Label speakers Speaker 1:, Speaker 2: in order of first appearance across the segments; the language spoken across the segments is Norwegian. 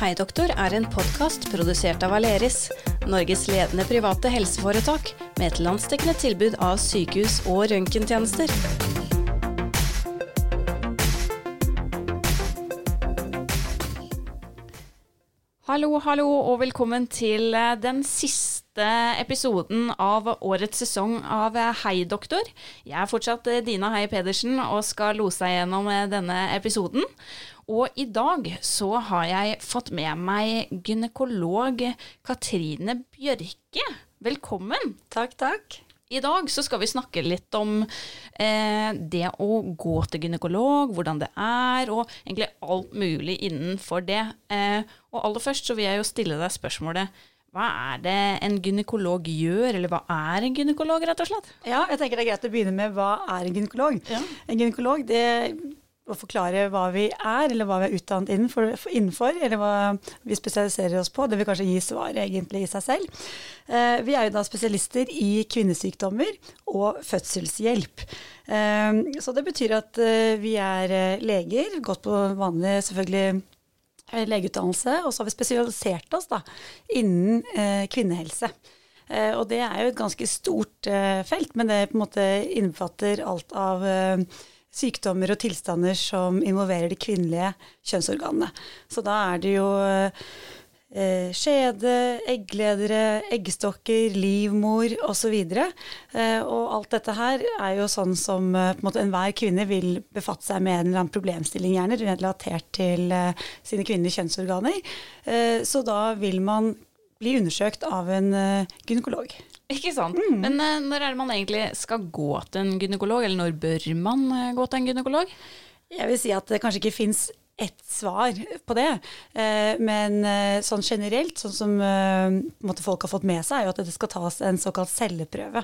Speaker 1: Hei doktor er en podkast produsert av Aleris, Norges ledende private helseforetak med et landsdekkende tilbud av sykehus- og røntgentjenester. Hallo, hallo, og velkommen til eh, den siste episoden av årets sesong av eh, Hei doktor. Jeg er fortsatt eh, Dina Hei Pedersen og skal lose deg gjennom denne episoden. Og i dag så har jeg fått med meg gynekolog Katrine Bjørke. Velkommen.
Speaker 2: Takk, takk.
Speaker 1: I dag så skal vi snakke litt om eh, det å gå til gynekolog, hvordan det er, og egentlig alt mulig innenfor det. Eh, og aller først så vil jeg jo stille deg spørsmålet hva er det en gynekolog gjør, eller hva er en gynekolog, rett og slett?
Speaker 2: Ja, jeg tenker det er greit å begynne med hva er en gynekolog.
Speaker 1: Ja.
Speaker 2: En gynekolog det å forklare hva vi er, eller hva vi er utdannet innenfor, innenfor, eller hva vi spesialiserer oss på. Det vil kanskje gi svaret egentlig i seg selv. Eh, vi er jo da spesialister i kvinnesykdommer og fødselshjelp. Eh, så det betyr at eh, vi er eh, leger, godt på vanlig selvfølgelig legeutdannelse, og så har vi spesialisert oss da innen eh, kvinnehelse. Eh, og det er jo et ganske stort eh, felt, men det på en måte innbefatter alt av eh, sykdommer og tilstander som involverer de kvinnelige kjønnsorganene. Så da er det jo eh, skjede, eggledere, eggstokker, livmor osv. Eh, og alt dette her er jo sånn som eh, på en måte enhver kvinne vil befatte seg med en eller annen problemstilling, gjerne relatert til eh, sine kvinnelige kjønnsorganer. Eh, så da vil man bli undersøkt av en eh, gynekolog.
Speaker 1: Ikke sant. Men eh, når er det man egentlig skal gå til en gynekolog, eller når bør man eh, gå til en gynekolog?
Speaker 2: Jeg vil si at det kanskje ikke fins ett svar på det, eh, men eh, sånn generelt, sånn som eh, måte folk har fått med seg, er jo at det skal tas en såkalt celleprøve.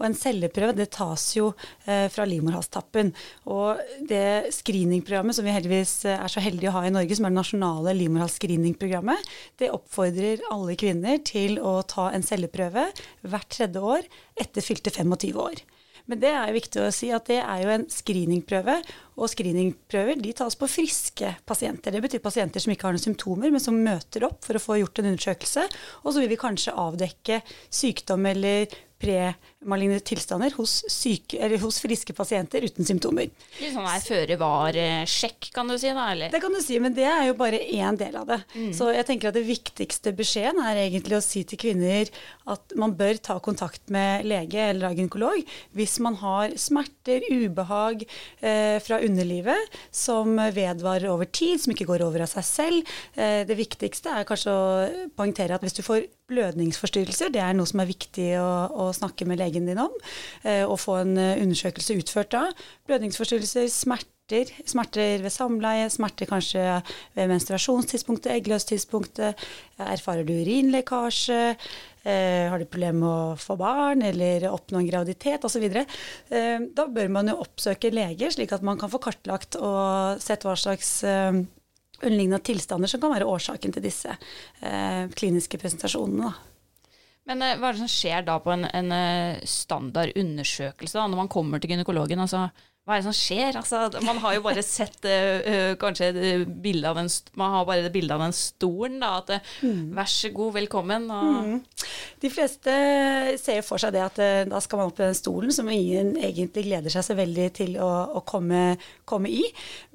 Speaker 2: Og en celleprøve det tas jo fra livmorhalstappen. Og det screeningprogrammet som vi heldigvis er så heldige å ha i Norge, som er det nasjonale livmorhalsscreeningprogrammet, det oppfordrer alle kvinner til å ta en celleprøve hvert tredje år etter fylte 25 år. Men det er viktig å si at det er jo en screeningprøve, og screeningprøver de tas på friske pasienter. Det betyr pasienter som ikke har noen symptomer, men som møter opp for å få gjort en undersøkelse. Og så vil vi kanskje avdekke sykdom eller premaligne tilstander hos, syke, eller hos friske pasienter uten symptomer.
Speaker 1: Litt sånn her føre var-sjekk, kan du si da, eller?
Speaker 2: Det kan du si, men det er jo bare én del av det. Så jeg tenker at det viktigste beskjeden er egentlig å si til kvinner at man bør ta kontakt med lege eller gynekolog hvis man har smerter, ubehag eh, fra underlivet som vedvarer over tid, som ikke går over av seg selv. Eh, det viktigste er kanskje å poengtere at hvis du får blødningsforstyrrelser, det er noe som er viktig å, å snakke med legen din om, eh, og få en eh, undersøkelse utført da. Blødningsforstyrrelser, smerter, smerter ved samleie, smerter kanskje ved menstruasjonstidspunktet, eggløstidspunktet, erfarer du urinlekkasje, eh, har du problemer med å få barn eller oppnå en graviditet osv., eh, da bør man jo oppsøke leger, slik at man kan få kartlagt og sett hva slags eh, underliggende tilstander som kan være årsaken til disse eh, kliniske presentasjonene. Da.
Speaker 1: Men eh, hva er det som skjer da på en, en eh, standard undersøkelse da, når man kommer til gynekologen? Altså, hva er det som skjer? Altså, man har jo bare sett eh, eh, kanskje bildet av den, man har bare det bildet av den stolen. Da, at mm. vær så god, velkommen. Og,
Speaker 2: De fleste ser for seg det at uh, da skal man opp i den stolen, som ingen egentlig gleder seg så veldig til å, å komme, komme i.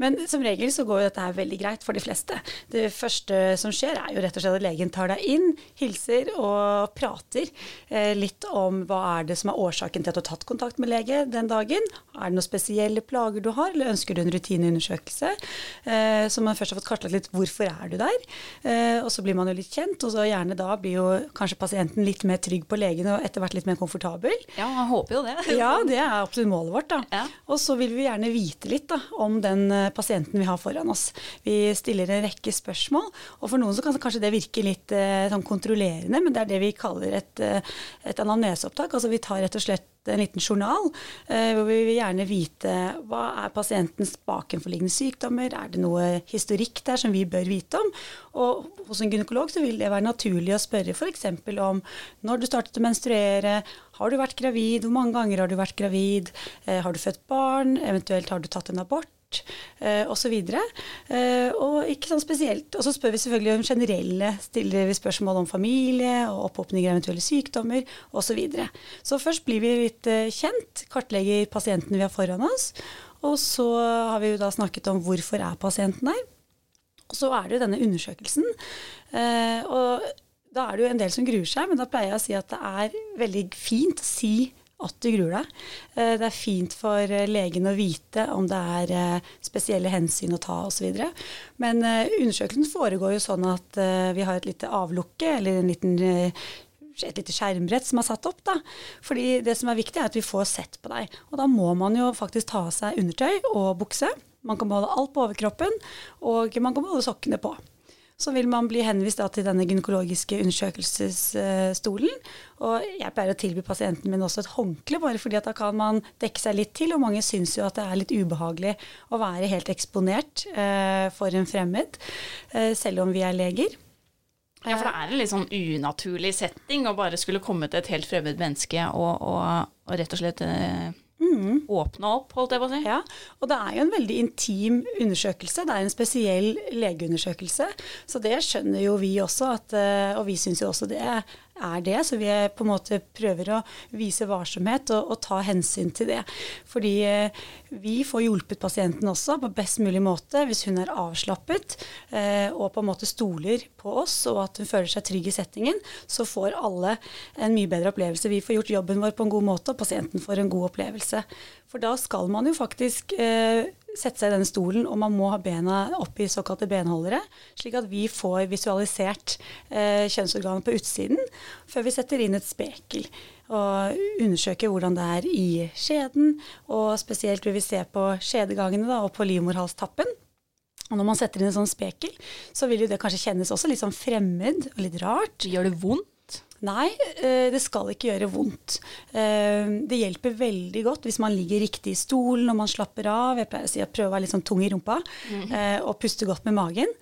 Speaker 2: Men som regel så går jo dette her veldig greit for de fleste. Det første som skjer er jo rett og slett at legen tar deg inn, hilser og prater eh, litt om hva er det som er årsaken til at du har tatt kontakt med lege den dagen. Er det noen spesielle plager du har, eller ønsker du en rutineundersøkelse? Eh, så man først har fått kartlagt litt hvorfor er du der, eh, og så blir man jo litt kjent, og så gjerne da blir jo kanskje pasienten litt mer trygg på legen og etter hvert litt mer komfortabel.
Speaker 1: ja, man håper jo det.
Speaker 2: Ja, det er absolutt målet vårt. da.
Speaker 1: Ja.
Speaker 2: Og så vil vi gjerne vite litt da, om den eh, pasienten vi har foran oss. Vi stiller en rekke spørsmål, og for noen så kan kanskje det virke litt eh, sånn kontrollerende, men det er det vi kaller et, eh, et anamneseopptak. Altså vi tar rett og slett en liten journal, eh, hvor vi vil gjerne vite hva er pasientens bakenforliggende sykdommer, er det noe historikk der som vi bør vite om. Og hos en gynekolog så vil det være naturlig å spørre f.eks. om når du startet å menstruere, har du vært gravid, hvor mange ganger har du vært gravid, eh, har du født barn, eventuelt har du tatt en abort, kort eh, osv. Eh, og ikke sånn. Og så spør vi selvfølgelig om generelle, stiller vi spørsmål om familie og opphopning av eventuelle sykdommer osv. Så, videre. så først blir vi litt eh, kjent, kartlegger pasienten vi har foran oss. Og så har vi jo da snakket om hvorfor er pasienten der. Og så er det jo denne undersøkelsen. Eh, og da er det jo en del som gruer seg, men da pleier jeg å si at det er veldig fint å si at du gruer deg. Eh, det er fint for eh, legen å vite om det er eh, spesielle hensyn å ta osv. Men undersøkelsen foregår jo sånn at vi har et lite avlukke eller en liten et lite skjermbrett som er satt opp. da. Fordi det som er viktig, er at vi får sett på deg. Og da må man jo faktisk ta av seg undertøy og bukse. Man kan beholde alt på overkroppen, og man kan beholde sokkene på så vil man bli henvist til denne gynekologiske undersøkelsesstolen. Og jeg pleier å tilby pasienten min også et håndkle, bare fordi at da kan man dekke seg litt til. Og mange syns jo at det er litt ubehagelig å være helt eksponert eh, for en fremmed, eh, selv om vi er leger.
Speaker 1: Ja, for det er en litt sånn unaturlig setting å bare skulle komme til et helt fremmed menneske og, og, og rett og slett eh, Mm. Åpne opp, holdt jeg på å si.
Speaker 2: Ja, og det er jo en veldig intim undersøkelse. Det er en spesiell legeundersøkelse. Så det skjønner jo vi også, at, eh, og vi syns jo også det er det. Så vi på en måte prøver å vise varsomhet og, og ta hensyn til det. Fordi eh, vi får hjulpet pasienten også på best mulig måte hvis hun er avslappet eh, og på en måte stoler på oss og at hun føler seg trygg i settingen, så får alle en mye bedre opplevelse. Vi får gjort jobben vår på en god måte, og pasienten får en god opplevelse. For da skal man jo faktisk eh, sette seg i denne stolen, og man må ha bena opp i såkalte benholdere, slik at vi får visualisert eh, kjønnsorganet på utsiden før vi setter inn et spekel. Og undersøker hvordan det er i skjeden, og spesielt vil vi se på skjedegangene da, og på livmorhalstappen. Og når man setter inn en sånn spekel, så vil jo det kanskje kjennes også litt sånn fremmed og litt rart.
Speaker 1: Gjør det vondt?
Speaker 2: Nei, eh, det skal ikke gjøre vondt. Eh, det hjelper veldig godt hvis man ligger riktig i stolen og man slapper av. Jeg pleier å si at prøve å være litt sånn tung i rumpa mm. og puste godt med magen.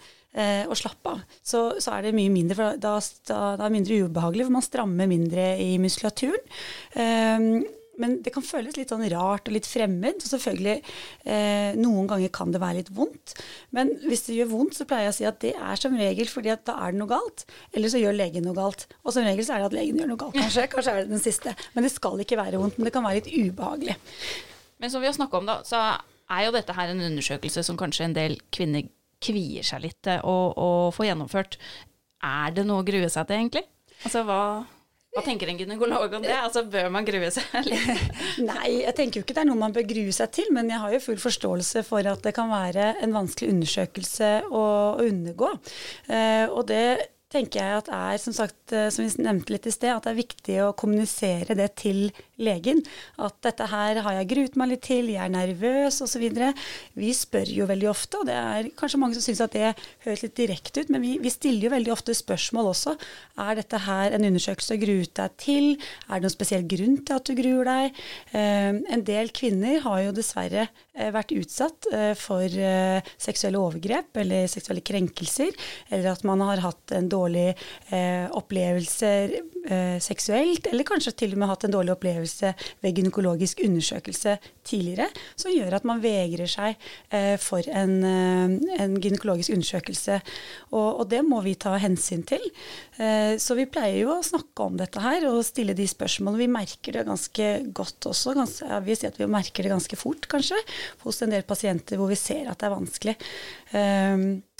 Speaker 2: Og slappe av. Så, så, er det mye mindre, for da, da, da, er det mindre ubehagelig, for man strammer mindre i muskulaturen. Men det kan føles litt sånn rart og litt fremmed. Og selvfølgelig, eh, noen ganger kan det være litt vondt. Men hvis det gjør vondt, så pleier jeg å si at det er som regel fordi at da er det noe galt. Eller så gjør legen noe galt. Og som regel så er det at legen gjør noe galt, kanskje. Kanskje er det den siste. Men det skal ikke være vondt. Men det kan være litt ubehagelig.
Speaker 1: Men som vi har snakka om, da, så er jo dette her en undersøkelse som kanskje en del kvinner kvier seg litt til å få gjennomført. Er det noe å grue seg til, egentlig? Altså hva hva tenker en gynekolog om det? Altså, Bør man grue seg litt?
Speaker 2: Nei, jeg tenker jo ikke det er noe man bør grue seg til, men jeg har jo full forståelse for at det kan være en vanskelig undersøkelse å, å undergå. Eh, og det tenker jeg at er, som sagt, eh, som vi nevnte litt i sted, at det er viktig å kommunisere det til legen. At dette her har jeg gruet meg litt til, jeg er nervøs osv. Vi spør jo veldig ofte, og det er kanskje mange som syns at det høres litt direkte ut, men vi, vi, stiller jo veldig ofte spørsmål også. Er dette her en undersøkelse du gruet deg til? Er det noen spesiell grunn til at du gruer deg? Eh, en del kvinner har jo dessverre eh, vært utsatt eh, for eh, seksuelle overgrep eller seksuelle krenkelser, eller at man har hatt en dårlig dårlige eh, opplevelser eh, seksuelt, eller kanskje til og med hatt en dårlig opplevelse ved gynekologisk undersøkelse tidligere, som gjør at man vegrer seg eh, for en, eh, en, gynekologisk undersøkelse. Og, og, det må vi ta hensyn til. Eh, så vi pleier jo å snakke om dette her og stille de spørsmålene. Vi merker det ganske godt også. Ganske, ja, vi at vi merker det ganske fort, kanskje, hos en del pasienter hvor vi ser at det er vanskelig. Eh,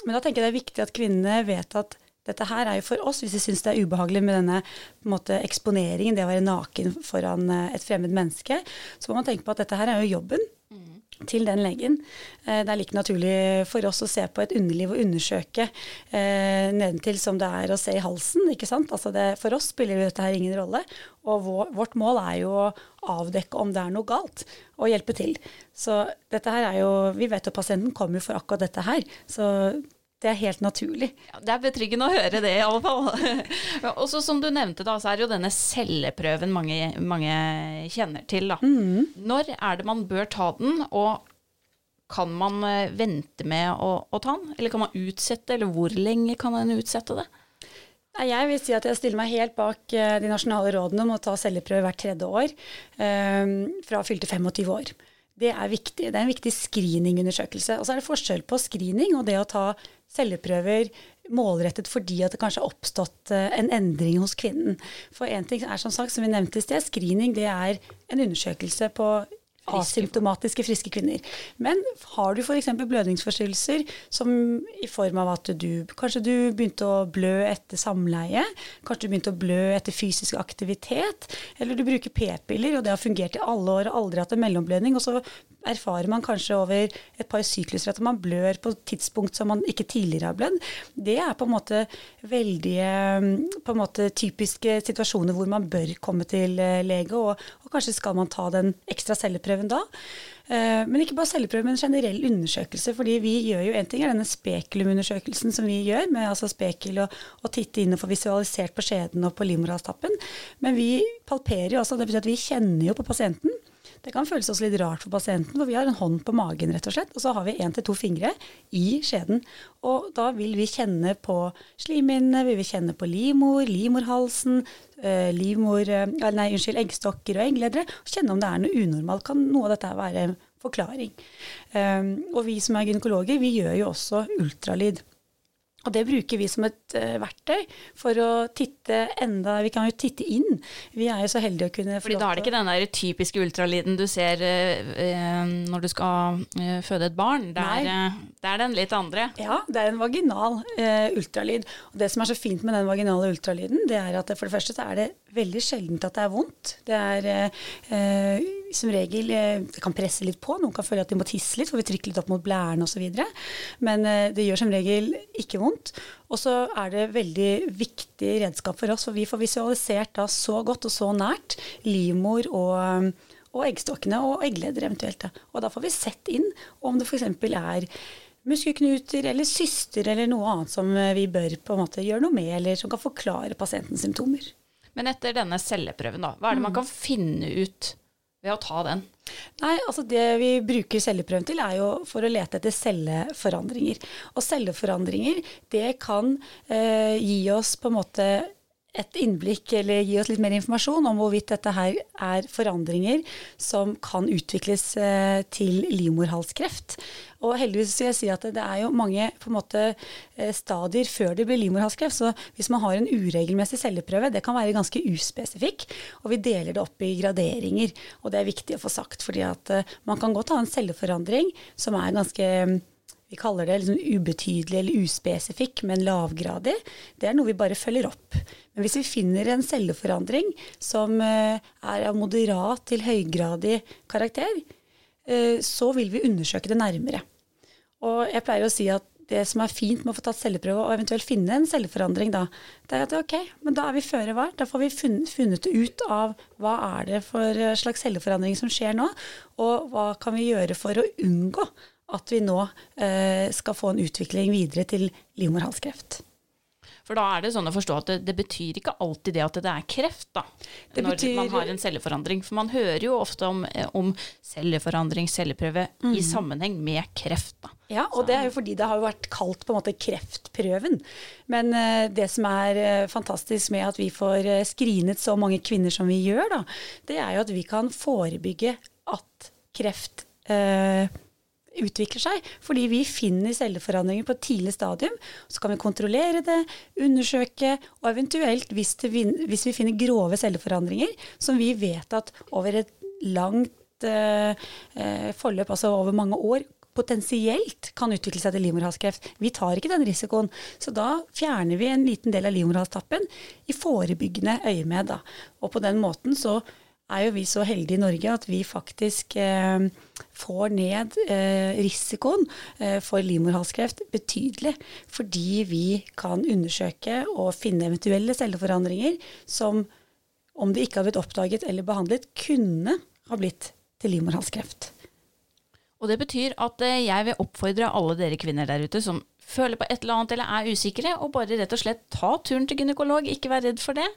Speaker 2: men da tenker jeg det er viktig at kvinnene vet at dette her er jo for oss, hvis vi syns det er ubehagelig med denne måte, eksponeringen, det å være naken foran eh, et fremmed menneske, så må man tenke på at dette her er jo jobben mm. til den legen. Eh, det er like naturlig for oss å se på et underliv og undersøke eh, nedentil som det er å se i halsen. ikke sant? Altså det, for oss spiller dette her ingen rolle. Og vår, vårt mål er jo å avdekke om det er noe galt, og hjelpe til. Så dette her er jo Vi vet jo pasienten kommer for akkurat dette her. Så det er helt naturlig.
Speaker 1: Ja, det er betryggende å høre det, i alle fall. Og så som du nevnte, da, så er det jo denne celleprøven mange, mange kjenner til. Da. Mm. Når er det man bør ta den, og kan man eh, vente med å, å ta den? Eller kan man utsette, eller hvor lenge kan en utsette det?
Speaker 2: Jeg vil si at jeg stiller meg helt bak eh, de nasjonale rådene om å ta celleprøve hvert tredje år, eh, fra fylte 25 år. Det er viktig. Det er en viktig screeningundersøkelse. Og så er det forskjell på screening og det å ta celleprøver målrettet fordi at det kanskje har oppstått eh, en endring hos kvinnen. For én ting er som sagt, som vi nevnte i sted, screening det er en undersøkelse på asymptomatiske, friske kvinner. Men har du f.eks. blødningsforstyrrelser som i form av at du kanskje du begynte å blø etter samleie, kanskje du begynte å blø etter fysisk aktivitet, eller du bruker p-piller og det har fungert i alle år og aldri hatt en mellomblødning, og så erfarer man kanskje over et par sykluser at man blør på et tidspunkt som man ikke tidligere har blødd. Det er på en måte veldig på en måte typiske situasjoner hvor man bør komme til eh, lege, og, og kanskje skal man ta den ekstra celleprøven da. Eh, men ikke bare celleprøve, men generell undersøkelse. fordi vi gjør jo en ting er denne spekulumundersøkelsen som vi gjør, med altså spekel og, og titte inn og få visualisert på skjeden og på livmorhalstappen. Men vi palperer jo også, det betyr at vi kjenner jo på pasienten. Det kan føles også litt rart for pasienten, for vi har en hånd på magen, rett og slett. Og så har vi én til to fingre i skjeden. Og da vil vi kjenne på slimhinnene, vi vil kjenne på livmor, livmorhalsen, eh, livmor, eh, nei, unnskyld, eggstokker og eggledere. Og kjenne om det er noe unormalt. Kan noe av dette være forklaring? Um, og vi som er gynekologer, vi gjør jo også ultralyd. Og det bruker vi som et uh, verktøy for å titte enda Vi kan jo titte inn. Vi er jo så heldige å kunne
Speaker 1: Fordi da er det ikke den der typiske ultralyden du ser uh, når du skal føde et barn. Det er, det er, den litt andre.
Speaker 2: Ja, det er en vaginal ultralyd. Og det som er så fint med den vaginale ultralyden, det er at det, for det første så er det veldig sjeldent at det er vondt. Det er som regel Det kan presse litt på. Noen kan føle at de må tisse litt, for vi trykker litt opp mot blærene osv. Men det gjør som regel ikke vondt. Og så er det veldig viktig redskap for oss, for vi får visualisert da så godt og så nært livmor og, og eggstokkene og eggleder eventuelt. Da. Og da får vi sett inn om det f.eks. er muskelknuter eller syster eller noe annet som vi bør på en måte gjøre noe med, eller som kan forklare pasientens symptomer.
Speaker 1: Men etter denne celleprøven, da, hva er det man mm. kan finne ut ved å ta den?
Speaker 2: Nei, altså Det vi bruker celleprøven til, er jo for å lete etter celleforandringer. Og celleforandringer det kan eh, gi oss på en måte et innblikk eller gi oss litt mer informasjon om hvorvidt dette her er forandringer som kan utvikles eh, til livmorhalskreft. Og heldigvis vil jeg si at det er jo mange på en måte eh, stadier før det blir livmorhalskreft. Så hvis man har en uregelmessig celleprøve, det kan være ganske uspesifikk. Og vi deler det opp i graderinger. Og det er viktig å få sagt, fordi at eh, man kan godt ha en celleforandring som er ganske vi kaller det liksom ubetydelig eller uspesifikk, men lavgradig. Det er noe vi bare følger opp. Men hvis vi finner en celleforandring som eh, er av moderat til høygradig karakter, eh, så vil vi undersøke det nærmere. Og jeg pleier å si at det som er fint med å få tatt celleprøve og eventuelt finne en celleforandring, da, det er at ok, men da er vi føre var. Da får vi funnet ut av hva er det for slags celleforandring som skjer nå, og hva kan vi gjøre for å unngå at vi nå eh, skal få en utvikling videre til livmorhalskreft.
Speaker 1: For da er det sånn å forstå at det, det, betyr ikke alltid det at det er kreft, da. Det når betyr... man har en celleforandring. For man hører jo ofte om, eh, om celleforandring, celleprøve, mm. i sammenheng med kreft, da.
Speaker 2: Ja, og det er jo fordi det har vært kalt på en måte kreftprøven. Men uh, det som er uh, fantastisk med at vi får uh, screenet så mange kvinner som vi gjør, da, det er jo at vi kan forebygge at kreft uh, utvikler seg. Fordi vi finner celleforandringer på et tidlig stadium. Så kan vi kontrollere det, undersøke, og eventuelt, hvis, det, hvis vi finner grove celleforandringer, som vi vet at over et langt eh, eh, forløp, altså over mange år, potensielt kan utvikle seg til livmorhalskreft. Vi tar ikke den risikoen. Så da fjerner vi en liten del av livmorhalstappen i forebyggende øyemed. Og på den måten så er jo vi så heldige i Norge at vi faktisk eh, får ned eh, risikoen eh, for livmorhalskreft betydelig. Fordi vi kan undersøke og finne eventuelle celleforandringer som, om det ikke har blitt oppdaget eller behandlet, kunne ha blitt til livmorhalskreft.
Speaker 1: Og det betyr at eh, jeg vil oppfordre alle dere kvinner der ute som føler på et eller annet eller er usikre, og bare rett og slett ta turen til gynekolog, ikke vær redd for det.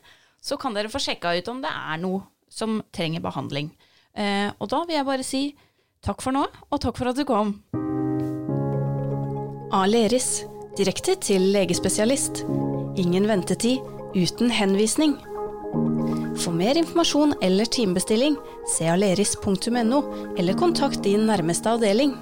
Speaker 1: Så kan dere få sjekka ut om det er noe som trenger behandling. Eh, og da vil jeg bare si takk for nå, og takk for at du kom. Aleris, direkte til legespesialist. Ingen ventetid uten henvisning.
Speaker 3: For mer informasjon eller timebestilling, se aleris.no, eller kontakt din nærmeste avdeling.